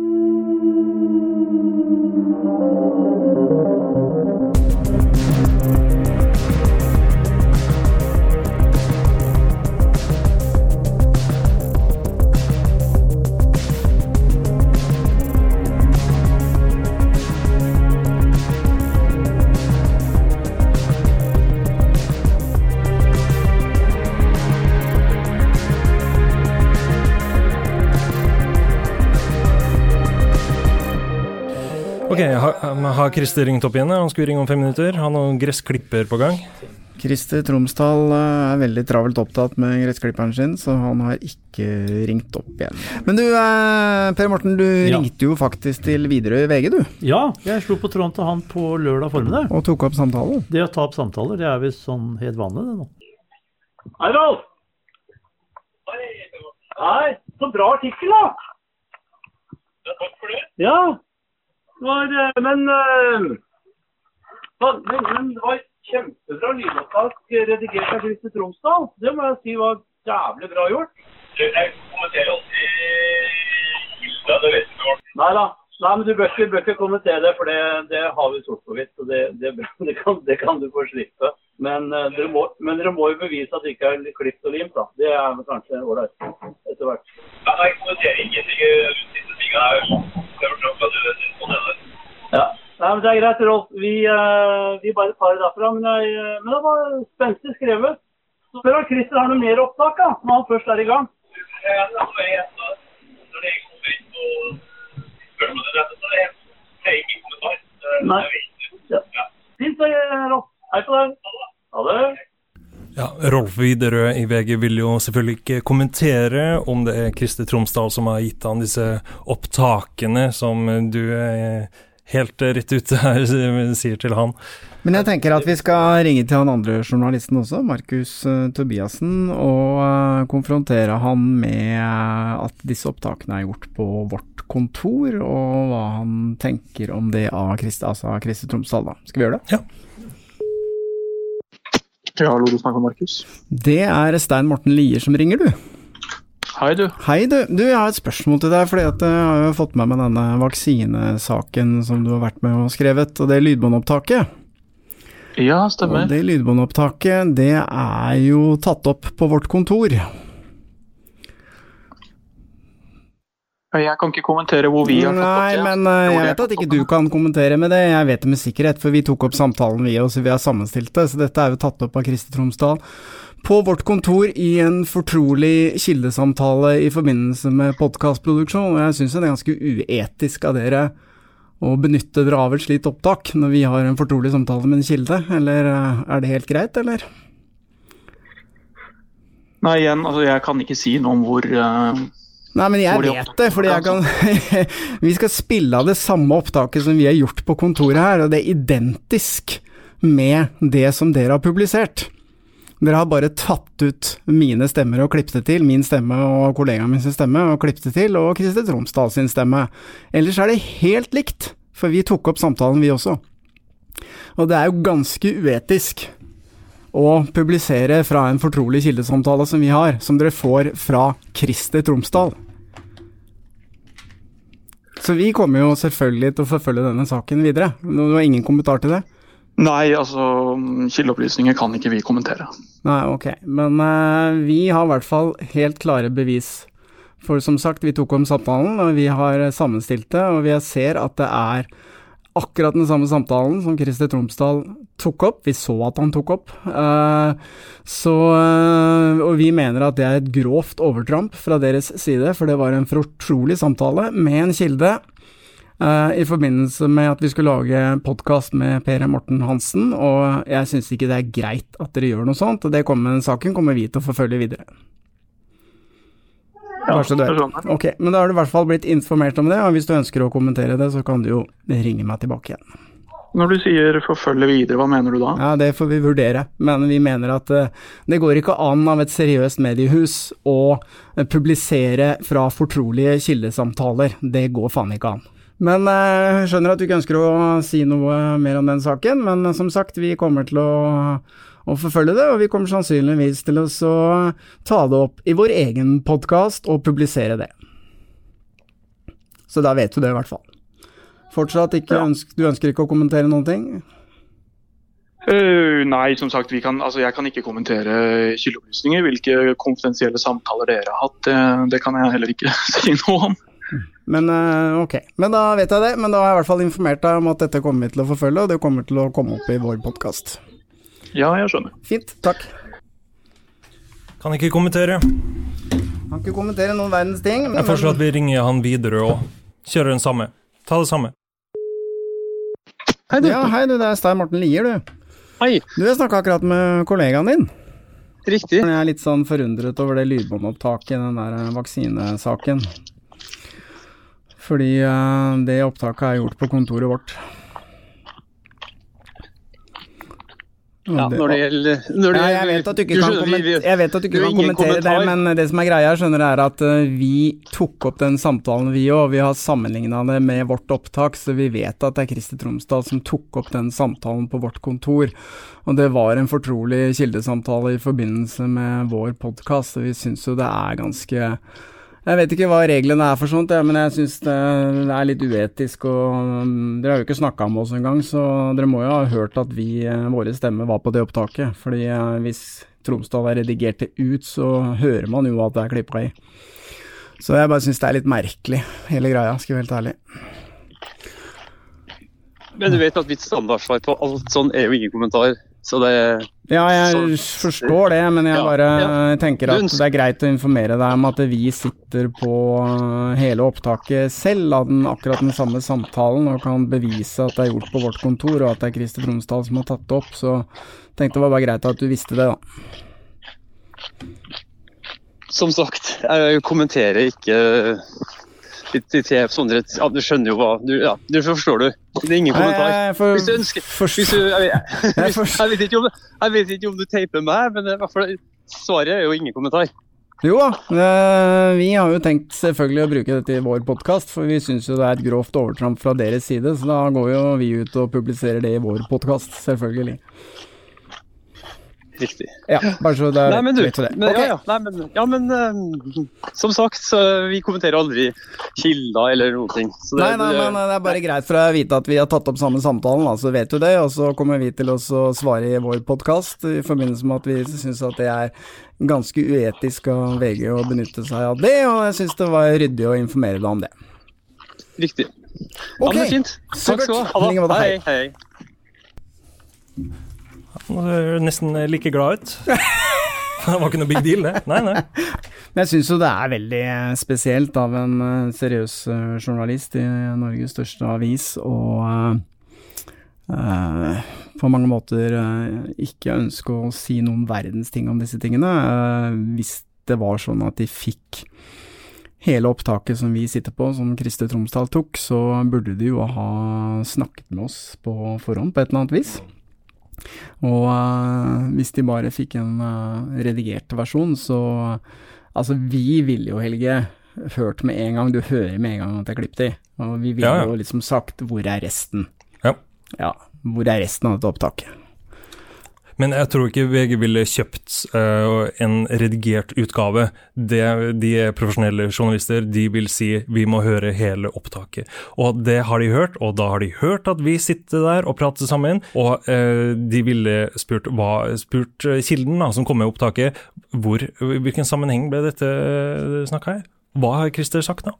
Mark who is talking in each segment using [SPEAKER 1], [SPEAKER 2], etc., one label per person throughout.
[SPEAKER 1] thank you Ok, har, har Christer ringt opp igjen? Han skulle ringe om fem minutter. Han har noen gressklipper på gang.
[SPEAKER 2] Christer Tromsdal eh, er veldig travelt opptatt med gressklipperen sin, så han har ikke ringt opp igjen. Men du, eh, Per Morten, du
[SPEAKER 3] Ja.
[SPEAKER 2] ringte jo faktisk til Widerøe VG, du.
[SPEAKER 3] Ja, jeg slo på tråden til han på lørdag formiddag.
[SPEAKER 2] Og tok opp samtalen.
[SPEAKER 3] Det å ta opp samtaler, det er visst sånn helt vanlig, det nå.
[SPEAKER 4] Hei, Rolf. Hei, så bra artikkel, da. Ja, takk for det. Ja, var, eh, men, eh, men, men det var kjempebra lydopptak eh, redigert av Christer Tromsdal. Det må jeg si var jævlig bra gjort.
[SPEAKER 5] Jeg kommenterer alltid Hilda, det vet du jo.
[SPEAKER 4] Nei da. Nei, men du bør ikke, bør ikke kommentere det, for det, det har vi sort på hvitt. og det, det, kan, det kan du få slippe. Men, uh, dere må, men dere må jo bevise at det ikke er klipt og limt. da. Det er kanskje ålreit etter hvert.
[SPEAKER 5] Ja, nei, jeg kommenterer ingenting Jeg, disse tingene her. jeg, jeg, jeg, jeg, at
[SPEAKER 4] Ja. Nei, men Det er greit, Rolf. Vi, uh, vi bare tar det derfra. Men, jeg, eh, men det var spenstig skrevet. Så spør om Christer har noe mer opptak da, når han først er i gang.
[SPEAKER 5] Ja, det er jeg, da. Når det kommer inn og spør om det så er det ikke kommentar. Det
[SPEAKER 4] Nei. Ja. Fint, eh, Rolf. Hei på deg. Ha det.
[SPEAKER 1] Ja, Rolf Widerøe i VG vil jo selvfølgelig ikke kommentere om det er Christer Tromsdal som har gitt han disse opptakene som du er helt rett ute her sier til han.
[SPEAKER 2] Men jeg tenker at vi skal ringe til han andre journalisten også, Markus eh, Tobiassen, og eh, konfrontere han med eh, at disse opptakene er gjort på vårt kontor, og hva han tenker om det av Christer, altså av Tromsdal. Da. Skal vi gjøre det?
[SPEAKER 1] Ja.
[SPEAKER 6] Ja, hallo, du snakker med Markus.
[SPEAKER 2] Det er Stein Morten Lier som ringer, du.
[SPEAKER 6] Hei, du.
[SPEAKER 2] Hei, du. Du, jeg har et spørsmål til deg, fordi at jeg har jo fått med meg denne vaksinesaken som du har vært med og skrevet, og det lydbåndopptaket.
[SPEAKER 6] Ja, stemmer.
[SPEAKER 2] Og det lydbåndopptaket, det er jo tatt opp på vårt kontor.
[SPEAKER 6] Jeg kan ikke kommentere hvor vi har fått
[SPEAKER 2] Nei,
[SPEAKER 6] det.
[SPEAKER 2] men eh, jeg
[SPEAKER 6] er
[SPEAKER 2] vet at ikke du kan kommentere med det. Jeg vet det med sikkerhet, for vi tok opp samtalen vi også, vi har sammenstilt det. Så dette er jo tatt opp av Kristi Tromsdal. På vårt kontor i en fortrolig kildesamtale i forbindelse med podkastproduksjon. Og jeg syns det er ganske uetisk av dere å benytte dere av et slikt opptak når vi har en fortrolig samtale med en kilde. Eller eh, er det helt greit, eller?
[SPEAKER 6] Nei, igjen, altså jeg kan ikke si noe om hvor eh,
[SPEAKER 2] Nei, men jeg
[SPEAKER 6] de
[SPEAKER 2] vet det, fordi jeg kan Vi skal spille av det samme opptaket som vi har gjort på kontoret her, og det er identisk med det som dere har publisert. Dere har bare tatt ut mine stemmer og klippet det til, min stemme og kollegaen min sin stemme og klippet det til, og Kristin Tromsdal sin stemme. Ellers er det helt likt, for vi tok opp samtalen vi også. Og det er jo ganske uetisk å publisere fra en fortrolig kildesamtale som vi har, som dere får fra Christer Tromsdal. Så vi kommer jo selvfølgelig til å forfølge denne saken videre. Du har ingen kommentar til det?
[SPEAKER 6] Nei, altså kildeopplysninger kan ikke vi kommentere.
[SPEAKER 2] Nei, ok. Men uh, vi har i hvert fall helt klare bevis For som sagt, vi tok om samtalen, og vi har sammenstilt det, og vi ser at det er akkurat den samme samtalen som Christer Tromsdal tok opp. Vi så at han tok opp. Eh, så, eh, og vi mener at det er et grovt overtramp fra deres side, for det var en fortrolig samtale med en kilde. eh, I forbindelse med at vi skulle lage podkast med Per Morten Hansen, og jeg syns ikke det er greit at dere gjør noe sånt. og det kommer, saken kommer vi til å forfølge videre.
[SPEAKER 6] Ja.
[SPEAKER 2] Ok, men da har du i hvert fall blitt informert om det, og hvis du ønsker å kommentere det, så kan du jo ringe meg tilbake igjen.
[SPEAKER 6] Når du sier forfølge videre, hva mener du da?
[SPEAKER 2] Ja, det får vi vurdere, men vi mener at eh, det går ikke an av et seriøst mediehus å eh, publisere fra fortrolige kildesamtaler. Det går faen ikke an. Men eh, jeg skjønner at du ikke ønsker å si noe mer om den saken, men som sagt, vi kommer til å, å forfølge det, og vi kommer sannsynligvis til å ta det opp i vår egen podkast og publisere det. Så da vet du det, i hvert fall. Fortsatt ikke ønsk, Du ønsker ikke å kommentere noen ting?
[SPEAKER 6] Uh, nei, som sagt, vi kan, altså, jeg kan ikke kommentere kildeopplysninger. Hvilke konfidensielle samtaler dere har hatt, det, det kan jeg heller ikke si noe om.
[SPEAKER 2] Men uh, ok, men da vet jeg det. Men da har jeg i hvert fall informert deg om at dette kommer vi til å forfølge, og det kommer til å komme opp i vår podkast.
[SPEAKER 6] Ja, jeg skjønner.
[SPEAKER 2] Fint, takk.
[SPEAKER 1] Kan ikke kommentere.
[SPEAKER 2] Kan ikke kommentere noen verdens ting. Men,
[SPEAKER 1] Jeg foreslår at vi ringer han videre og kjører den samme. Ta det samme.
[SPEAKER 7] Hei, du.
[SPEAKER 2] Ja, hei du, det er Stein Morten Lier, du.
[SPEAKER 7] Hei.
[SPEAKER 2] Du, jeg snakka akkurat med kollegaen din.
[SPEAKER 7] Riktig.
[SPEAKER 2] Jeg er litt sånn forundret over det lydbåndopptaket i den der eh, vaksinesaken. Fordi eh, det opptaket er gjort på kontoret vårt. Og
[SPEAKER 7] Ja, når det gjelder når det
[SPEAKER 2] Nei, jeg vet at du ikke
[SPEAKER 7] du
[SPEAKER 2] kan,
[SPEAKER 7] skjønner, vi-
[SPEAKER 2] jeg vet at du
[SPEAKER 7] det
[SPEAKER 2] ikke kan
[SPEAKER 7] ingen
[SPEAKER 2] kommentere det, men det som er greia, skjønner er at eh, vi tok opp den samtalen vi òg. Vi har sammenligna det med vårt opptak, så vi vet at det er Christer Tromsdal som tok opp den samtalen på vårt kontor. Og det var en fortrolig kildesamtale i forbindelse med vår podkast, så vi syns jo det er ganske jeg vet ikke hva reglene er for sånt, men jeg syns det er litt uetisk. og um, Dere har jo ikke snakka med oss engang, så dere må jo ha hørt at vi, eh, våre stemmer var på det opptaket. fordi eh, hvis Tromsdal har redigert det ut, så hører man jo at det er klippa i. Så jeg bare syns det er litt merkelig, hele greia, skal jeg være helt ærlig.
[SPEAKER 7] Men du vet at mitt standardsvar på alt sånn er jo ingen kommentar. Så det
[SPEAKER 2] Ja, jeg
[SPEAKER 7] Så-
[SPEAKER 2] forstår det, men jeg
[SPEAKER 7] Ja,
[SPEAKER 2] bare
[SPEAKER 7] ja.
[SPEAKER 2] tenker at det er greit å informere deg om at vi sitter på uh, hele opptaket selv av den, akkurat den samme samtalen, og kan bevise at det er gjort på vårt kontor, og at det er Christer Tromsdal som har tatt det opp. Så tenkte det var bare greit at du visste det, da.
[SPEAKER 7] som sagt, jeg kommenterer ikke til ja, Du skjønner jo hva du, ja, du forstår du. Det er ingen kommentar.
[SPEAKER 2] Jeg for-
[SPEAKER 7] Hvis du ønsker
[SPEAKER 2] for-
[SPEAKER 7] hvis du, jeg, jeg,
[SPEAKER 2] Jeg
[SPEAKER 7] jeg, vet ikke om, jeg vet ikke om du teiper meg, men i svaret er jo ingen kommentar.
[SPEAKER 2] Jo da, eh, vi har jo tenkt selvfølgelig å bruke dette i vår podkast, for vi syns jo det er et grovt overtramp fra deres side, så da går jo vi ut og publiserer det i vår podkast, selvfølgelig.
[SPEAKER 7] Riktig.
[SPEAKER 2] Ja, bare så det er
[SPEAKER 7] Nei, men du,
[SPEAKER 2] for det.
[SPEAKER 7] men,
[SPEAKER 2] okay.
[SPEAKER 7] ja, ja, nei, men, ja, men uh, som sagt, så vi kommenterer aldri kilder eller noen ting. Så det,
[SPEAKER 2] Nei, nei, men eh, det er bare greit for å vite at vi har tatt opp samme samtalen, da, så vet du det. Og så kommer vi til å svare i vår podkast i forbindelse med at vi syns at det er ganske uetisk av VG å benytte seg av det, og jeg syns det var ryddig å informere deg om det.
[SPEAKER 7] Riktig.
[SPEAKER 2] Ok,
[SPEAKER 7] Ja, men fint. Takk skal du ha.
[SPEAKER 2] Hei,
[SPEAKER 7] hei.
[SPEAKER 1] Nå ser du nesten like glad ut. Det var ikke noe big deal, det. Nei, nei.
[SPEAKER 2] Men jeg syns jo det er veldig spesielt av en eh, seriøs eh, journalist i Norges største avis å eh, eh, på mange måter eh, ikke ønske å si noen verdens ting om disse tingene. Uh, hvis det var sånn at de fikk hele opptaket som vi sitter på, som Christer Tromsdal tok, så burde de jo ha snakket med oss på forhånd på et eller annet vis. Og uh, hvis de bare fikk en uh, redigert versjon, så Altså, vi ville jo, Helge, hørt med en gang. Du hører med en gang at det er klippet i. Og vi ville
[SPEAKER 1] Ja, ja.
[SPEAKER 2] jo liksom sagt 'hvor er resten'?
[SPEAKER 1] Ja.
[SPEAKER 2] Ja, hvor er resten av dette opptaket?
[SPEAKER 1] Men jeg tror ikke VG ville kjøpt uh, en redigert utgave. Det, de er profesjonelle journalister, de vil si vi må høre hele opptaket. Og det har de hørt, og da har de hørt at vi sitter der og prater sammen. Og uh, de ville spurt, hva, spurt eh, kilden da, som kom med opptaket, hvor, hvilken sammenheng ble dette snakka her? Hva har Christer sagt, da?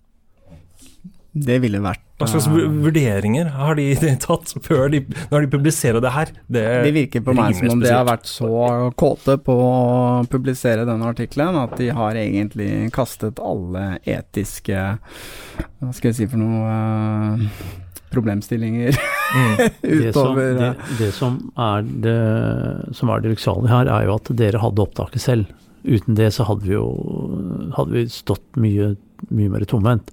[SPEAKER 2] Det ville vært
[SPEAKER 1] Hva slags
[SPEAKER 2] eh,
[SPEAKER 1] vurderinger har de tatt før de, når de publiserer det her? Det,
[SPEAKER 2] Det virker på meg som om de har vært så kåte på å publisere denne artikkelen at de har egentlig kastet alle etiske Hva skal jeg si for noe eh, problemstillinger
[SPEAKER 1] Mm.
[SPEAKER 3] Det som,
[SPEAKER 2] utover
[SPEAKER 3] det,
[SPEAKER 2] eh,
[SPEAKER 3] det som er det som er det her, er jo at dere hadde opptaket selv. Uten det så hadde vi jo hadde vi stått mye, mye mer tomhendt.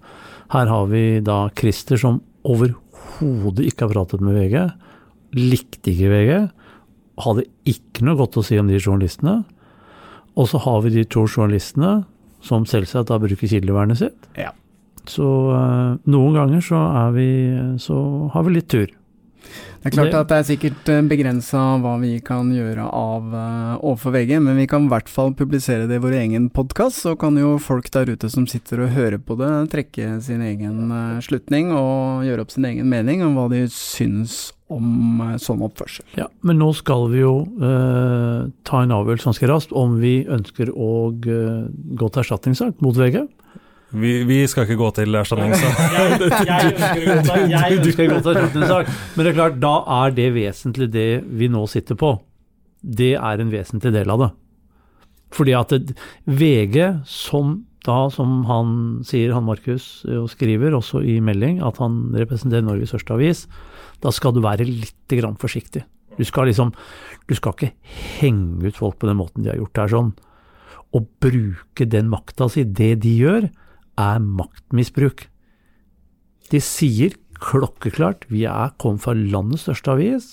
[SPEAKER 3] Her har vi da Christer som overhodet ikke har pratet med VG. Likte ikke VG. Hadde ikke noe godt å si om de journalistene. Og så har vi de to journalistene som selvsagt da bruker kildevernet sitt.
[SPEAKER 2] Ja.
[SPEAKER 3] Så eh, noen ganger så vi Så har vi litt tur.
[SPEAKER 2] Det er klart at det er sikkert begrensa hva vi kan gjøre av uh, overfor VG, men vi kan i hvert fall publisere det i vår egen podkast. Så kan jo folk der ute som sitter og hører på det, trekke sin egen uh, slutning og gjøre opp sin egen mening om hva de syns om uh, sånn oppførsel.
[SPEAKER 3] Ja, men nå skal vi jo eh, ta en avgjørelse ganske raskt om vi ønsker å eh, gå til erstatningssak mot VG.
[SPEAKER 1] Vi, vi skal ikke gå til erstatningssak.
[SPEAKER 3] ønsker å gå til erstatningssak. Men det er klart, da er det vesentlig det vi nå sitter på. Det er en vesentlig del av det. Fordi at det, VG, som da, som han sier, han Markus, eh, og skriver også i melding, at han representerer Norges største avis, da skal du være litt grann forsiktig. Du skal liksom, du skal ikke henge ut folk på den måten de har gjort her sånn. Å bruke den makta si, det de gjør, er maktmisbruk. De sier klokkeklart vi er kommet fra landets største avis,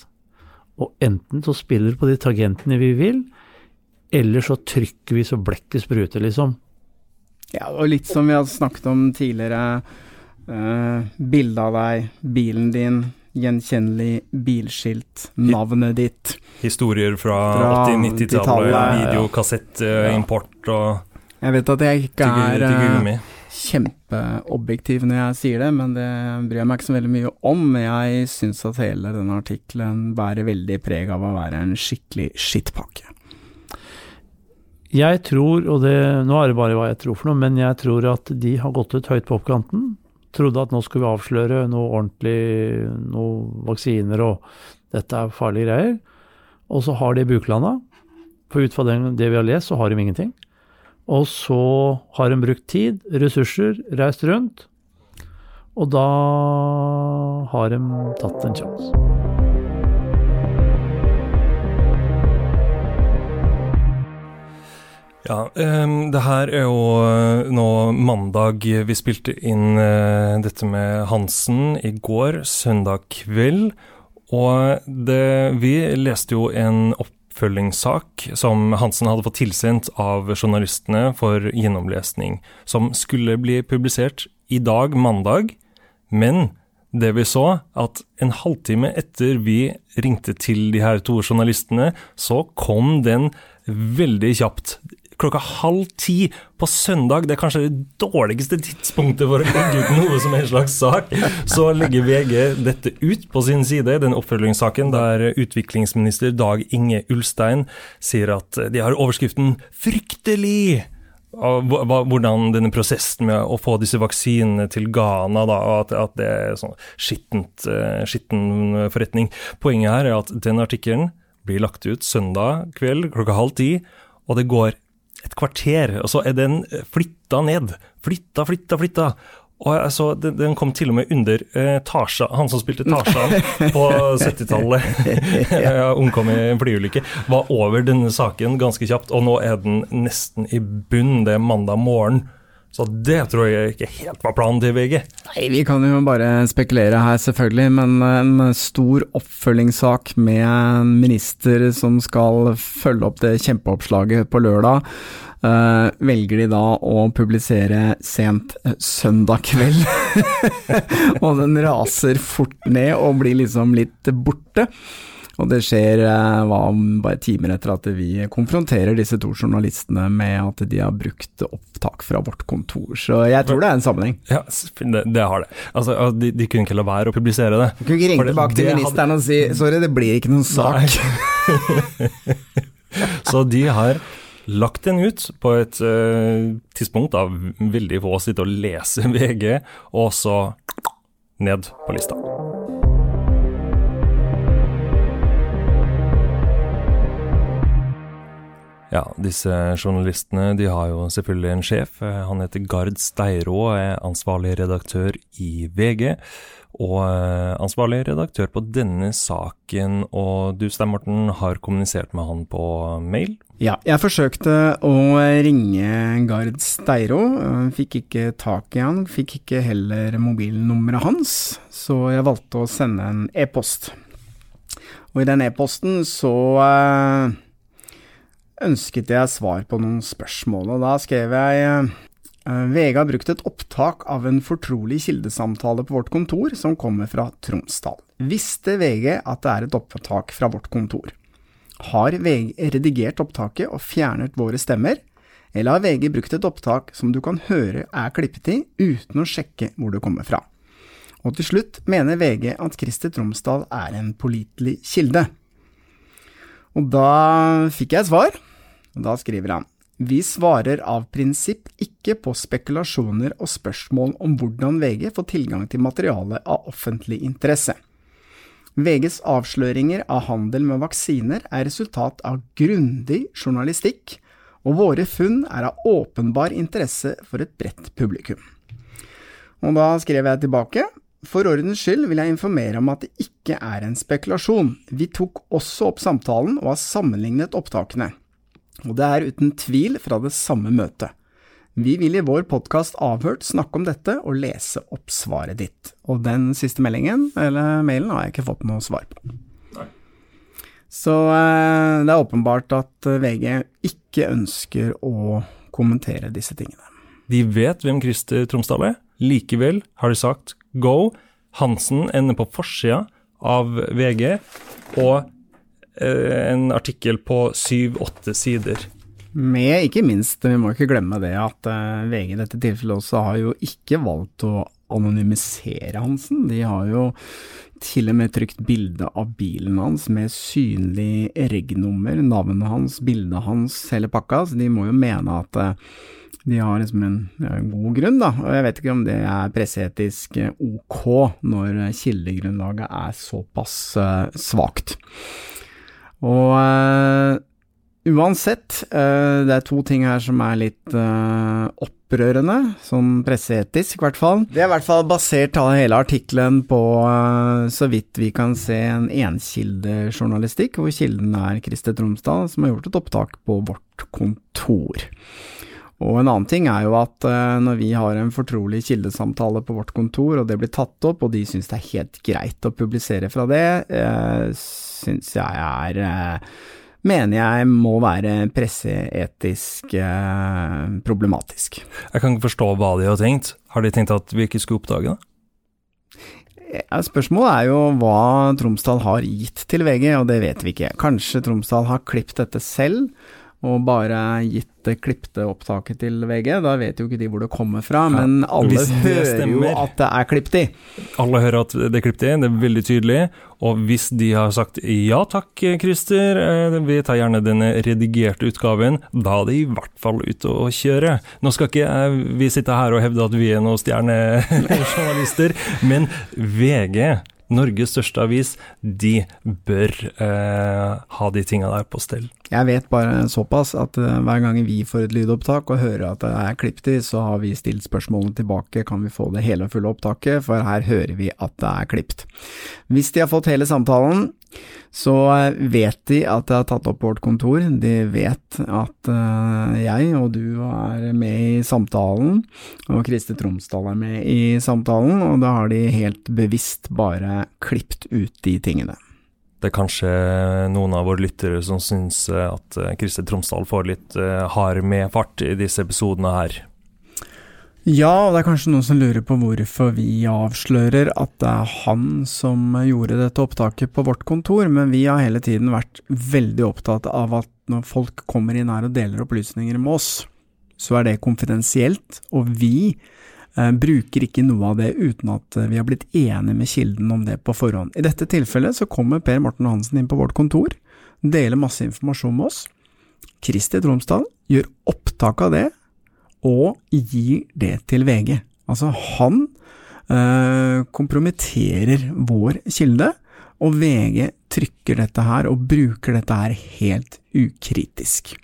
[SPEAKER 3] og enten så spiller vi på de tangentene vi vil, eller så trykker vi så blekket spruter, liksom.
[SPEAKER 2] Ja, og litt som vi har snakket om tidligere. Uh, Bilde av deg, bilen din, gjenkjennelig bilskilt, navnet ditt.
[SPEAKER 1] Historier fra,
[SPEAKER 2] Fra
[SPEAKER 1] 80-90-tallet,
[SPEAKER 2] 80-tallet, ja.
[SPEAKER 1] videokassettimport og
[SPEAKER 2] Jeg vet at jeg ikke er eh. Kjempeobjektiv når jeg sier det, men det bryr jeg meg ikke så veldig mye om. Jeg syns at hele denne artikkelen bærer veldig preg av å være en skikkelig skittpakke.
[SPEAKER 3] Jeg tror, og det, nå er det bare hva jeg tror for noe, men jeg tror at de har gått ut høyt på oppkanten. Trodde at nå skulle vi avsløre noe ordentlig, noe vaksiner og dette er farlige greier. Og så har de buklanda. For ut fra det vi har lest, så har de ingenting. Og så har hun brukt tid, ressurser, reist rundt. Og da har de tatt en sjanse.
[SPEAKER 1] Ja, ehm, det her er jo eh, nå mandag. Vi spilte inn eh, dette med Hansen i går, søndag kveld. Og det, vi leste jo en oppfølgingssak som Hansen hadde fått tilsendt av journalistene for gjennomlesning, som skulle bli publisert i dag, mandag. Men det vi så, at en halvtime etter vi ringte til de her to journalistene, så kom den veldig kjapt. Klokka halv ti på søndag, det er kanskje det dårligste tidspunktet for å legge ut noe som en slags sak, så legger VG dette ut på sin side, den oppfølgingssaken der utviklingsminister Dag Inge Ulstein sier at de har overskriften 'Fryktelig' hvordan denne prosessen med å få disse vaksinene til Ghana, da, at, at det er sånn skittent, eh, skitten forretning. Poenget her er at den artikkelen blir lagt ut søndag kveld klokka halv ti, og det går et kvarter, og så er den flytta ned. Flytta, flytta, flytta. Og altså, den, den kom til og med under eh, Tasha, han som spilte Tarzan på 70-tallet, ja, omkom i en flyulykke, var over denne saken ganske kjapt, og nå er den nesten i bunn. Det er mandag morgen. Så det tror jeg ikke helt var planen til VG.
[SPEAKER 2] Nei, vi kan jo bare spekulere her, selvfølgelig, men en stor oppfølgingssak med en minister som skal følge opp det kjempeoppslaget på lørdag, Uh, velger de da å publisere sent eh, søndag kveld. og den raser fort ned og blir liksom litt borte. Og det skjer eh, hva, bare timer etter at vi konfronterer disse to journalistene med at de har brukt opptak fra vårt kontor. Så jeg tror det er en sammenheng.
[SPEAKER 1] Ja, det, det har det. Altså, altså, de, de kunne ikke la være å publisere det.
[SPEAKER 2] Du kunne ikke ringe tilbake til
[SPEAKER 1] ministeren hadde-
[SPEAKER 2] og si sorry, det blir ikke noen sak.
[SPEAKER 1] Så de har lagt den ut på et uh, tidspunkt da veldig få sitter og leser VG, og så ned på lista. Ja, disse journalistene de har jo selvfølgelig en sjef. Han heter Gard Steiro, er ansvarlig redaktør i VG. Og eh, ansvarlig redaktør på denne saken. Og du, Stein Morten, har kommunisert med han på mail?
[SPEAKER 2] Ja, jeg forsøkte å ringe Gard Steiro. Fikk ikke tak i han. Fikk ikke heller mobilnummeret hans, så jeg valgte å sende en e-post. Og i den e-posten så uh, ønsket jeg svar på noen spørsmål, og da skrev jeg uh, VG har brukt et opptak av en fortrolig kildesamtale på vårt kontor som kommer fra Tromsdal. Visste VG at det er et opptak fra vårt kontor? Har VG redigert opptaket og fjernet våre stemmer, eller har VG brukt et opptak som du kan høre er klippet i, uten å sjekke hvor det kommer fra? Og til slutt mener VG at Christer Tromsdal er en pålitelig kilde. Og da fikk jeg svar. Og da skriver han vi svarer av prinsipp ikke på spekulasjoner og spørsmål om hvordan VG får tilgang til materiale av offentlig interesse. VGs avsløringer av handel med vaksiner er resultat av grundig journalistikk, og våre funn er av åpenbar interesse for et bredt publikum. Og da skrev jeg tilbake. For ordens skyld vil jeg informere om at det ikke er en spekulasjon. Vi tok også opp samtalen og har sammenlignet opptakene og det er uten tvil fra det samme møtet. Vi vil i vår podkast Avhørt snakke om dette og lese opp svaret ditt. Og den siste meldingen, eller mailen, har jeg ikke fått noe svar på. Nei. Så eh, det er åpenbart at eh, VG ikke ønsker å kommentere disse tingene.
[SPEAKER 1] De vet hvem Christer Tromsdal er, likevel har de sagt go. Hansen ender på forsida av VG, og Eh, en artikkel på syv-åtte sider.
[SPEAKER 2] Med ikke minst, vi må ikke glemme det, at eh, VG i dette tilfellet også har jo ikke valgt å anonymisere Hansen. De har jo til og med trykt bilde av bilen hans med synlig reg-nummer, navnet hans, bildet hans, hele pakka. Så de må jo mene at eh, de har liksom en, en, god grunn, da. Og jeg vet ikke om det er presseetisk ok når kildegrunnlaget er såpass uh, svakt. Og uansett, uh, det er to ting her som er litt uh, opprørende, sånn presseetisk i hvert fall. Det er i hvert fall basert av hele artikkelen på, så vidt vi kan se, en enkildejournalistikk, hvor kilden er Christer Tromsdal, som har gjort et opptak på vårt kontor. Og en annen ting er jo at når vi har en fortrolig kildesamtale på vårt kontor, og det blir tatt opp, og de syns det er helt greit å publisere fra det, syns jeg er Mener jeg må være presseetisk problematisk.
[SPEAKER 1] Jeg kan ikke forstå hva de har tenkt. Har de tenkt at vi ikke skulle oppdage det?
[SPEAKER 2] Spørsmålet er jo hva Tromsdal har gitt til VG, og det vet vi ikke. Kanskje Tromsdal har klippet dette selv, og bare gitt det klipte opptaket til VG. Da vet jo ikke de hvor det kommer fra, ja, men alle hører jo at det er klippet i.
[SPEAKER 1] Alle hører at det er klippet i, det er veldig tydelig. Og hvis de har sagt ja takk, Christer, eh, vi tar gjerne den redigerte utgaven, da er de i hvert fall ute å kjøre. Nå skal ikke vi sitte her og hevde at vi er noen stjernejournalister, men VG Norges største avis, de bør eh, ha de tinga der på stell.
[SPEAKER 2] Jeg vet bare såpass at uh, hver gang vi får et lydopptak og hører at det er klippet i, så har vi stilt spørsmålene tilbake, kan vi få det hele og fulle opptaket, for her hører vi at det er klippet. Hvis de har fått hele samtalen, så uh, vet de at det er tatt opp vårt kontor, de vet at uh, jeg og du er med i samtalen, og Kriste Tromsdal er med i samtalen, og da har de helt bevisst bare klippet ut de tingene
[SPEAKER 1] det er kanskje noen av våre lyttere som syns eh, at Kristel Tromsdal får litt eh, hard medfart i disse episodene her.
[SPEAKER 2] Ja, og det er kanskje noen som lurer på hvorfor vi avslører at det er han som gjorde dette opptaket på vårt kontor, men vi har hele tiden vært veldig opptatt av at når folk kommer inn her og deler opplysninger med oss, så er det konfidensielt, og vi Eh, bruker ikke noe av det uten at eh, vi har blitt enige med kilden om det på forhånd. I dette tilfellet så kommer Per Morten Hansen inn på vårt kontor, deler masse informasjon med oss. Kristi Tromsdal gjør opptak av det, og gir det til VG. Altså, han øh, kompromitterer vår kilde, og VG trykker dette her og bruker dette her helt ukritisk.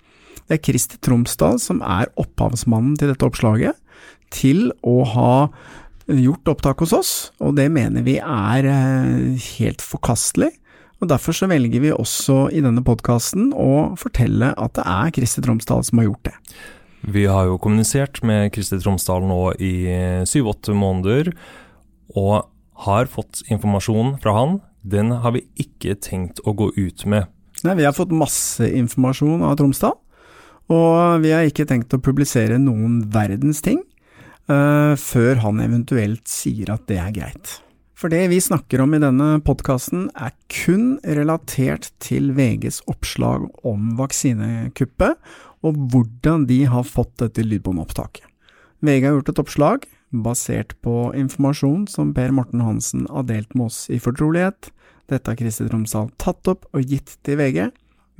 [SPEAKER 2] Det er Kristi Tromsdal som er opphavsmannen til dette oppslaget, til å ha gjort opptak hos oss, og det mener vi er eh, helt forkastelig. Og Derfor så velger vi også i denne podkasten å fortelle at det er Kristi Tromsdal som har gjort det.
[SPEAKER 1] Vi har jo kommunisert med Kristi Tromsdal nå i syv-åtte måneder, og har fått informasjon fra han. Den har vi ikke tenkt å gå ut med.
[SPEAKER 2] Nei, Vi har fått masse informasjon av Tromsdal, og vi har ikke tenkt å publisere noen verdens ting uh, før han eventuelt sier at det er greit. For det vi snakker om i denne podkasten er kun relatert til VGs oppslag om vaksinekuppet, og hvordan de har fått dette lydbåndopptaket. VG har gjort et oppslag basert på informasjon som Per Morten Hansen har delt med oss i fortrolighet. Dette har Kristi Tromsdal tatt opp og gitt til VG.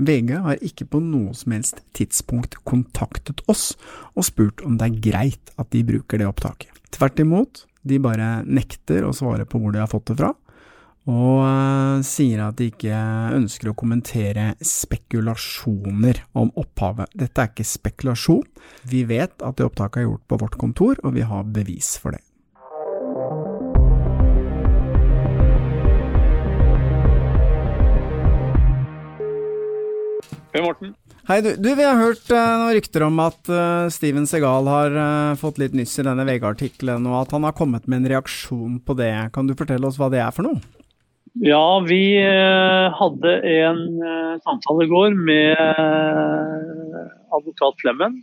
[SPEAKER 2] VG har ikke på noe som helst tidspunkt kontaktet oss og spurt om det er greit at de bruker det opptaket. Tvert imot, de bare nekter å svare på hvor de har fått det fra, og uh, sier at de ikke ønsker å kommentere spekulasjoner om opphavet. Dette er ikke spekulasjon. Vi vet at det opptaket er gjort på vårt kontor, og vi har bevis for det.
[SPEAKER 7] Hei, Morten.
[SPEAKER 2] Hei, du. du vi har hørt uh, noen rykter om at uh, Steven Segal har uh, fått litt nyss i denne VG-artikkelen, og at han har kommet med en reaksjon på det. Kan du fortelle oss hva det er for noe?
[SPEAKER 8] Ja, vi hadde en samtale i går med advokat Flemmen.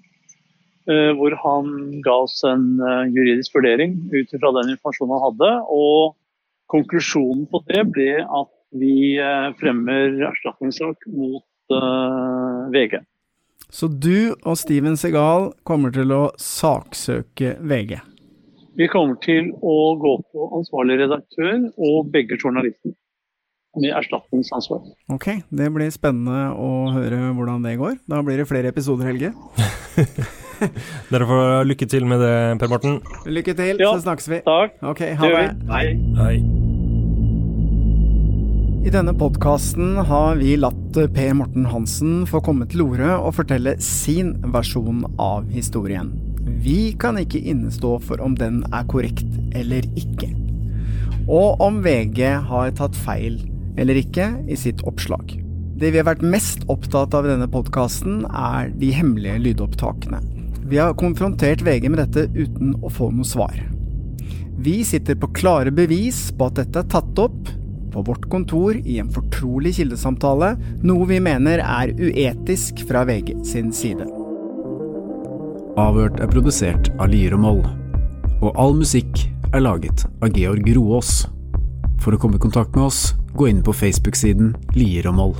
[SPEAKER 8] Hvor han ga oss en juridisk vurdering ut fra den informasjonen han hadde. Og konklusjonen på det ble at vi fremmer erstatningssak mot VG.
[SPEAKER 2] Så du og Steven Segal kommer til å saksøke VG?
[SPEAKER 8] Vi kommer til å gå på ansvarlig redaktør og begge journalister med erstatningsansvar.
[SPEAKER 2] Ok, det blir spennende å høre hvordan det går. Da blir det flere episoder, Helge.
[SPEAKER 1] Dere får lykke til med det, Per Morten.
[SPEAKER 2] Lykke til,
[SPEAKER 8] Ja,
[SPEAKER 2] så snakkes vi.
[SPEAKER 8] Takk.
[SPEAKER 2] Ok, ha det.
[SPEAKER 8] Hei.
[SPEAKER 1] Hei.
[SPEAKER 2] I denne podkasten har vi latt Per Morten Hansen få komme til orde og fortelle sin versjon av historien. Vi kan ikke innestå for om den er korrekt eller ikke. Og om VG har tatt feil eller ikke i sitt oppslag. Det vi har vært mest opptatt av i denne podkasten, er de hemmelige lydopptakene. Vi har konfrontert VG med dette uten å få noe svar. Vi sitter på klare bevis på at dette er tatt opp på vårt kontor i en fortrolig kildesamtale, noe vi mener er uetisk fra VG sin side.
[SPEAKER 9] Avhørt er produsert av Lier og Moll, og all musikk er laget av Georg Roås. For å komme i kontakt med oss, gå inn på Facebook-siden Lier og Moll.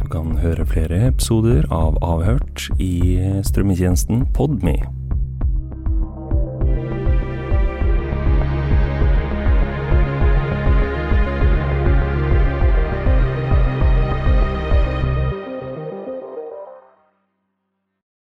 [SPEAKER 1] Du kan høre flere episoder av Avhørt i strømmetjenesten Podme.